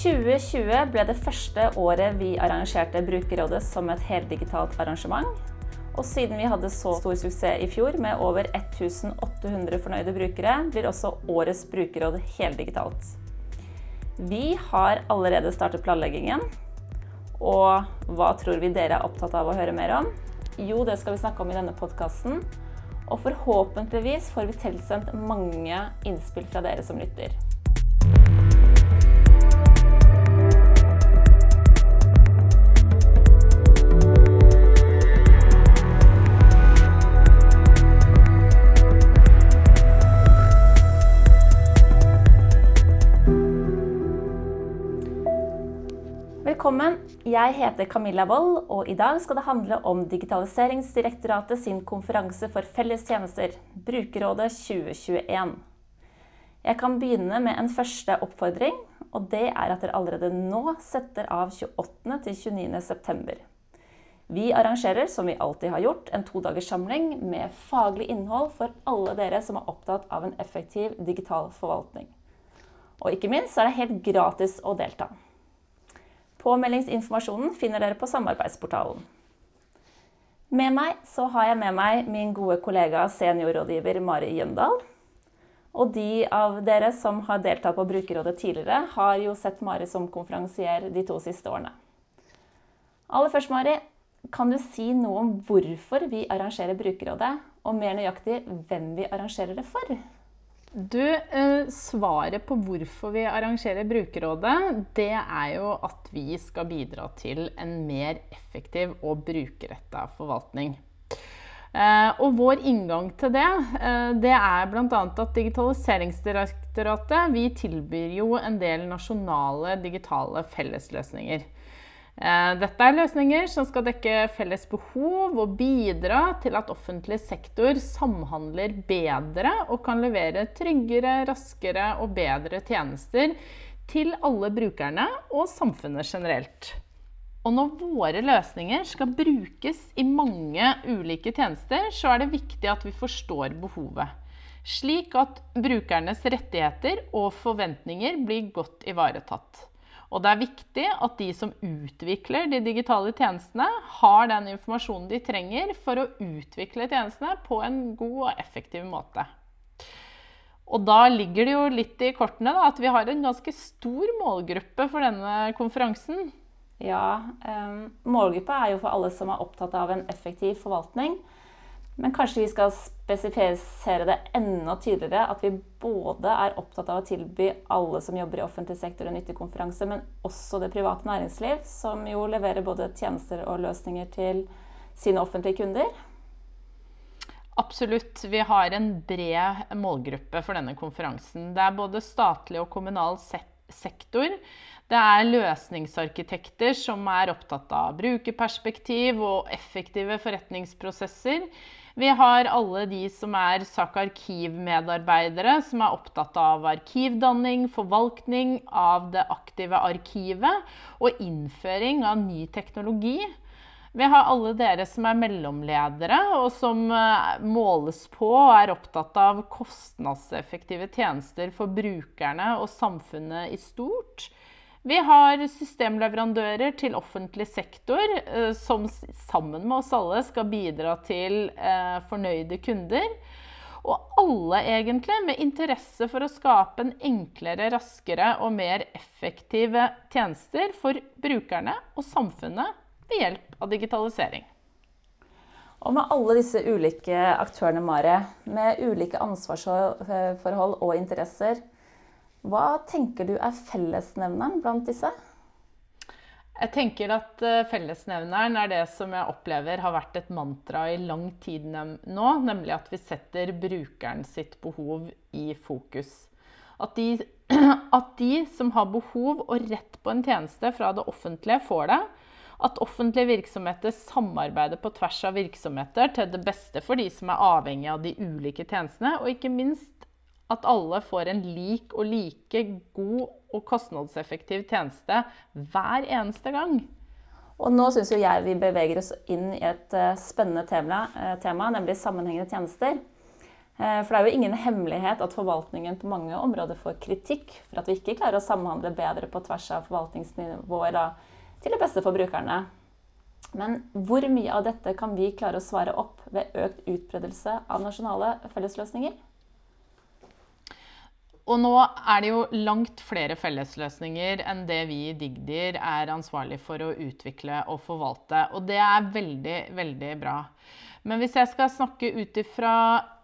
2020 ble det første året vi arrangerte Brukerrådet som et heldigitalt arrangement. Og siden vi hadde så stor suksess i fjor med over 1800 fornøyde brukere, blir også årets brukerråd heldigitalt. Vi har allerede startet planleggingen. Og hva tror vi dere er opptatt av å høre mer om? Jo, det skal vi snakke om i denne podkasten. Og forhåpentligvis får vi tilsendt mange innspill fra dere som lytter. Velkommen. Jeg heter Camilla Wold, og i dag skal det handle om Digitaliseringsdirektoratet sin konferanse for felles tjenester, Brukerrådet 2021. Jeg kan begynne med en første oppfordring, og det er at dere allerede nå setter av 28. til 29. september. Vi arrangerer, som vi alltid har gjort, en todagerssamling med faglig innhold for alle dere som er opptatt av en effektiv digital forvaltning. Og ikke minst er det helt gratis å delta. Påmeldingsinformasjonen finner dere på samarbeidsportalen. Med meg så har jeg med meg min gode kollega seniorrådgiver Mari Jøndal. Og de av dere som har deltatt på Brukerrådet tidligere, har jo sett Mari som konferansier de to siste årene. Aller først, Mari, kan du si noe om hvorfor vi arrangerer Brukerrådet, og mer nøyaktig hvem vi arrangerer det for? Du, eh, Svaret på hvorfor vi arrangerer Brukerrådet, det er jo at vi skal bidra til en mer effektiv og brukerretta forvaltning. Eh, og vår inngang til det, eh, det er bl.a. at Digitaliseringsdirektoratet vi tilbyr jo en del nasjonale digitale fellesløsninger. Eh, dette er løsninger som skal dekke felles behov og bidra til at offentlig sektor samhandler bedre og kan levere tryggere, raskere og bedre tjenester til alle brukerne og samfunnet generelt. Og når våre løsninger skal brukes i mange ulike tjenester, så er det viktig at vi forstår behovet. Slik at brukernes rettigheter og forventninger blir godt ivaretatt. Og det er viktig at de som utvikler de digitale tjenestene, har den informasjonen de trenger for å utvikle tjenestene på en god og effektiv måte. Og da ligger det jo litt i kortene da, at vi har en ganske stor målgruppe for denne konferansen. Ja, um, målgruppa er jo for alle som er opptatt av en effektiv forvaltning. Men kanskje vi skal spesifisere det enda tydeligere. At vi både er opptatt av å tilby alle som jobber i offentlig sektor en nyttig konferanse, men også det private næringsliv, som jo leverer både tjenester og løsninger til sine offentlige kunder. Absolutt. Vi har en bred målgruppe for denne konferansen. Det er både statlig og kommunal sektor. Det er løsningsarkitekter som er opptatt av brukerperspektiv og effektive forretningsprosesser. Vi har alle de som er SAK Arkiv-medarbeidere, som er opptatt av arkivdanning, forvaltning av det aktive arkivet og innføring av ny teknologi. Vi har alle dere som er mellomledere, og som eh, måles på og er opptatt av kostnadseffektive tjenester for brukerne og samfunnet i stort. Vi har systemleverandører til offentlig sektor eh, som sammen med oss alle skal bidra til eh, fornøyde kunder. Og alle egentlig med interesse for å skape en enklere, raskere og mer effektive tjenester for brukerne og samfunnet ved hjelp av digitalisering. Og med alle disse ulike aktørene, Mare, med ulike ansvarsforhold og interesser, hva tenker du er fellesnevneren blant disse? Jeg tenker at eh, fellesnevneren er det som jeg opplever har vært et mantra i lang tid nå, nemlig at vi setter brukeren sitt behov i fokus. At de, at de som har behov og rett på en tjeneste fra det offentlige, får det. At offentlige virksomheter samarbeider på tvers av virksomheter til det beste for de som er avhengig av de ulike tjenestene. Og ikke minst at alle får en lik og like god og kostnadseffektiv tjeneste hver eneste gang. Og nå syns jeg vi beveger oss inn i et eh, spennende tema, eh, tema, nemlig sammenhengende tjenester. Eh, for det er jo ingen hemmelighet at forvaltningen på mange områder får kritikk for at vi ikke klarer å samhandle bedre på tvers av forvaltningsnivåer da, til det beste for brukerne. Men hvor mye av dette kan vi klare å svare opp ved økt utbredelse av nasjonale fellesløsninger? Og nå er det jo langt flere fellesløsninger enn det vi i Digdir er ansvarlig for å utvikle og forvalte. Og det er veldig, veldig bra. Men hvis jeg skal snakke ut ifra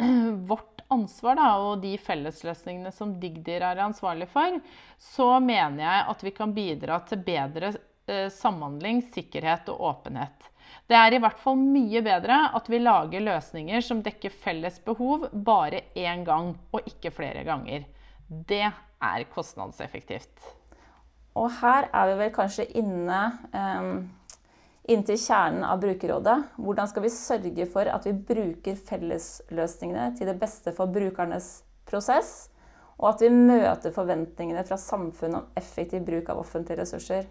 vårt ansvar da, og de fellesløsningene som Digdir er ansvarlig for, så mener jeg at vi kan bidra til bedre eh, samhandling, sikkerhet og åpenhet. Det er i hvert fall mye bedre at vi lager løsninger som dekker felles behov bare én gang, og ikke flere ganger. Det er kostnadseffektivt. Og her er vi vel kanskje inne um, inntil kjernen av brukerrådet. Hvordan skal vi sørge for at vi bruker fellesløsningene til det beste for brukernes prosess, og at vi møter forventningene fra samfunnet om effektiv bruk av offentlige ressurser?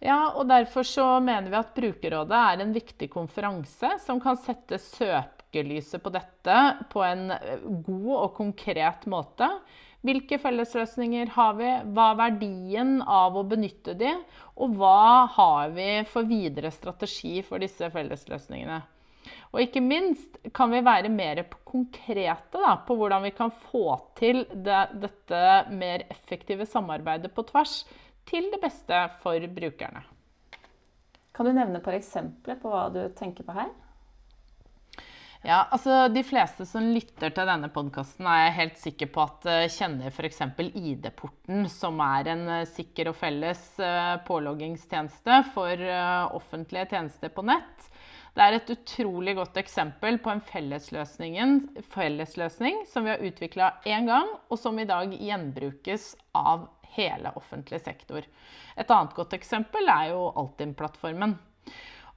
Ja, og Derfor så mener vi at Brukerrådet er en viktig konferanse som kan sette søp søkelyset på dette på en eh, god og konkret måte. Hvilke fellesløsninger har vi? Hva er verdien av å benytte de? Og hva har vi for videre strategi for disse fellesløsningene? Og ikke minst kan vi være mer konkrete da, på hvordan vi kan få til det, dette mer effektive samarbeidet på tvers til det beste for brukerne. Kan du nevne et par eksempler på hva du tenker på her? Ja, altså De fleste som lytter til denne podkasten, er jeg helt sikker på at uh, kjenner f.eks. ID-porten, som er en uh, sikker og felles uh, påloggingstjeneste for offentlige tjenester på nett. Det er et utrolig godt eksempel på en fellesløsning som vi har utvikla én gang, og som i dag gjenbrukes av hele offentlig sektor. Et annet godt eksempel er jo Altinn-plattformen.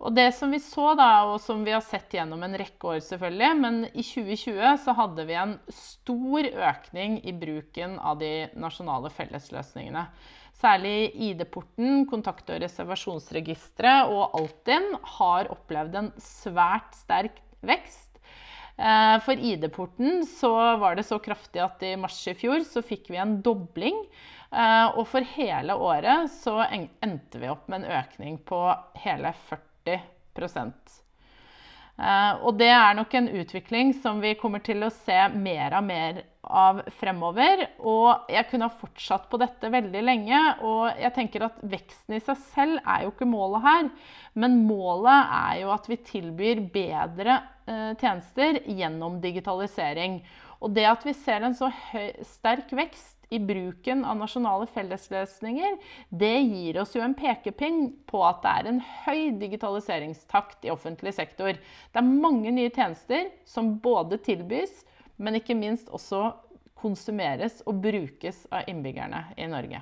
Og det som vi så, da, og som vi har sett gjennom en rekke år, selvfølgelig, men i 2020 så hadde vi en stor økning i bruken av de nasjonale fellesløsningene. Særlig ID-porten, kontakt- og reservasjonsregisteret og Altinn har opplevd en svært sterk vekst. Eh, for ID-porten så var det så kraftig at i mars i fjor så fikk vi en dobling. Eh, og for hele året så endte vi opp med en økning på hele 40 40 Uh, og det er nok en utvikling som vi kommer til å se mer og mer av fremover. Og jeg kunne ha fortsatt på dette veldig lenge. Og jeg tenker at veksten i seg selv er jo ikke målet her. Men målet er jo at vi tilbyr bedre uh, tjenester gjennom digitalisering. Og det at vi ser en så høy, sterk vekst i bruken av nasjonale fellesløsninger, det gir oss jo en pekepinn på at det er en høy digitaliseringstakt i offentlig sektor. Det er mange nye tjenester som både tilbys, men ikke minst også konsumeres og brukes av innbyggerne i Norge.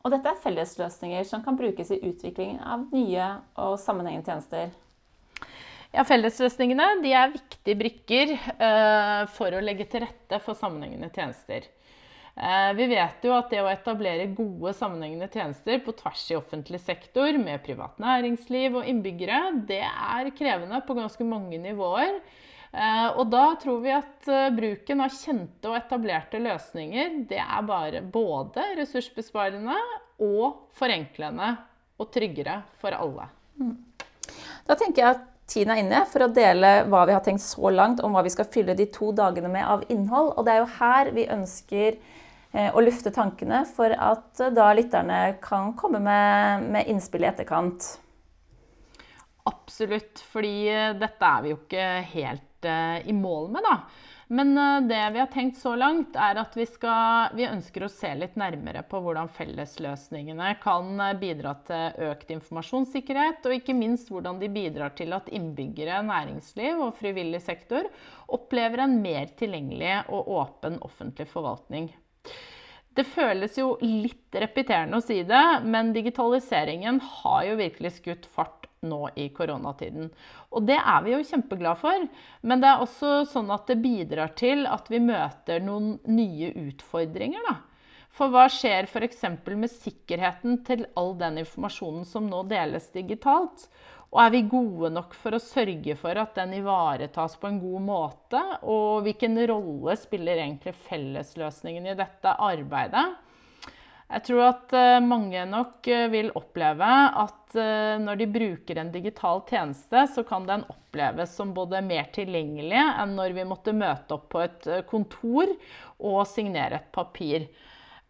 Og dette er fellesløsninger som kan brukes i utviklingen av nye og sammenhengende tjenester. Ja, Fellesløsningene er viktige brikker eh, for å legge til rette for sammenhengende tjenester. Eh, vi vet jo at det å etablere gode sammenhengende tjenester på tvers i offentlig sektor med privat næringsliv og innbyggere, det er krevende på ganske mange nivåer. Eh, og da tror vi at eh, bruken av kjente og etablerte løsninger det er bare både ressursbesparende og forenklende og tryggere for alle. Mm. Da tenker jeg at tiden er inne for å dele hva vi har tenkt så langt om hva vi skal fylle de to dagene med av innhold. Og det er jo her vi ønsker og lufte tankene for at eh, da lytterne kan komme med, med innspill i etterkant. Absolutt, fordi eh, dette er vi jo ikke helt uh, i mål med, da. Men uh, det vi har tenkt så langt, er at vi, skal, vi ønsker å se litt nærmere på hvordan fellesløsningene kan bidra til økt informasjonssikkerhet, og ikke minst hvordan de bidrar til at innbyggere, næringsliv og frivillig sektor opplever en mer tilgjengelig og åpen offentlig forvaltning. Det føles jo litt repeterende å si det, men digitaliseringen har jo virkelig skutt fart nå i koronatiden. Og det er vi jo kjempeglad for. Men det er også sånn at det bidrar til at vi møter noen nye utfordringer. da. For hva skjer f.eks. med sikkerheten til all den informasjonen som nå deles digitalt? Og er vi gode nok for å sørge for at den ivaretas på en god måte? Og hvilken rolle spiller egentlig fellesløsningen i dette arbeidet? Jeg tror at eh, mange nok eh, vil oppleve at eh, når de bruker en digital tjeneste, så kan den oppleves som både mer tilgjengelig enn når vi måtte møte opp på et kontor og signere et papir.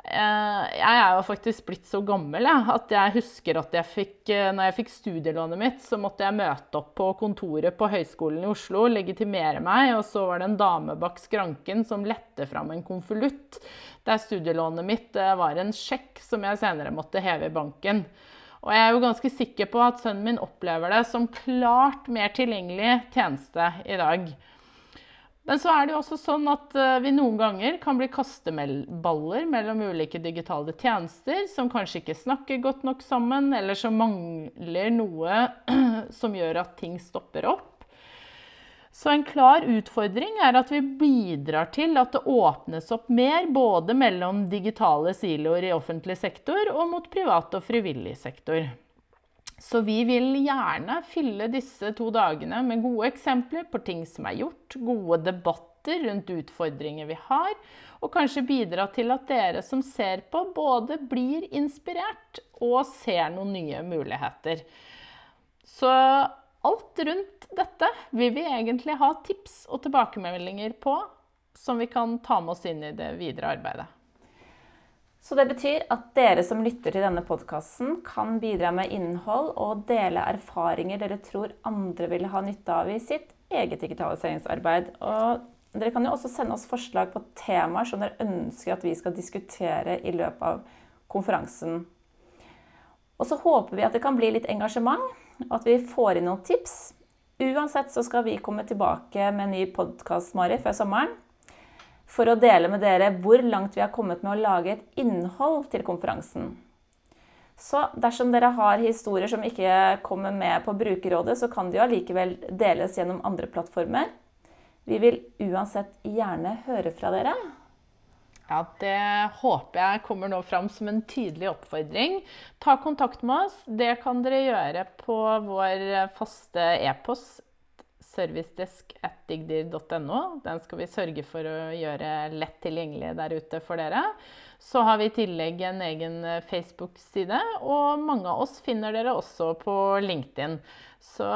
Eh, jeg er jo faktisk blitt så gammel jeg, at jeg husker at jeg fikk, eh, når jeg fikk studielånet mitt, så måtte jeg møte opp på kontoret på Høgskolen i Oslo, legitimere meg, og så var det en dame bak skranken som lette fram en konvolutt der studielånet mitt eh, var en sjekk som jeg senere måtte heve i banken. Og jeg er jo ganske sikker på at sønnen min opplever det som klart mer tilgjengelig tjeneste i dag. Men så er det jo også sånn at eh, vi noen ganger kan bli kasteballer mellom ulike digitale tjenester som kanskje ikke snakker godt nok sammen, eller som mangler noe som gjør at ting stopper opp. Så en klar utfordring er at vi bidrar til at det åpnes opp mer både mellom digitale siloer i offentlig sektor og mot privat og frivillig sektor. Så vi vil gjerne fylle disse to dagene med gode eksempler på ting som er gjort, gode debatter rundt utfordringer vi har, og kanskje bidra til at dere som ser på, både blir inspirert og ser noen nye muligheter. Så alt rundt dette vil vi egentlig ha tips og tilbakemeldinger på, som vi kan ta med oss inn i det videre arbeidet. Så det betyr at dere som lytter til denne podkasten, kan bidra med innhold og dele erfaringer dere tror andre vil ha nytte av i sitt eget digitaliseringsarbeid. Og dere kan jo også sende oss forslag på temaer som dere ønsker at vi skal diskutere i løpet av konferansen. Og så håper vi at det kan bli litt engasjement, og at vi får inn noen tips. Uansett så skal vi komme tilbake med en ny podkast Mari, før sommeren for å dele med dere hvor langt vi har kommet med å lage et innhold til konferansen. Så dersom dere har historier som ikke kommer med på Brukerrådet, så kan de jo allikevel deles gjennom andre plattformer. Vi vil uansett gjerne høre fra dere. Ja, Det håper jeg kommer nå fram som en tydelig oppfordring. Ta kontakt med oss. Det kan dere gjøre på vår faste e-post servicedesk.digdir.no. Den skal vi sørge for å gjøre lett tilgjengelig der ute for dere. Så har vi i tillegg en egen eh, Facebook-side, og mange av oss finner dere også på LinkedIn. Så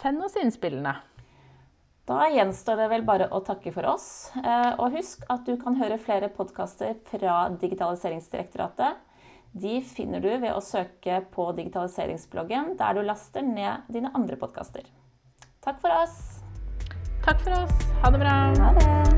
send oss innspillene. Da gjenstår det vel bare å takke for oss. Eh, og husk at du kan høre flere podkaster fra Digitaliseringsdirektoratet. De finner du ved å søke på digitaliseringsbloggen, der du laster ned dine andre podkaster. Takk for oss. Takk for oss. Ha det bra. Ha det.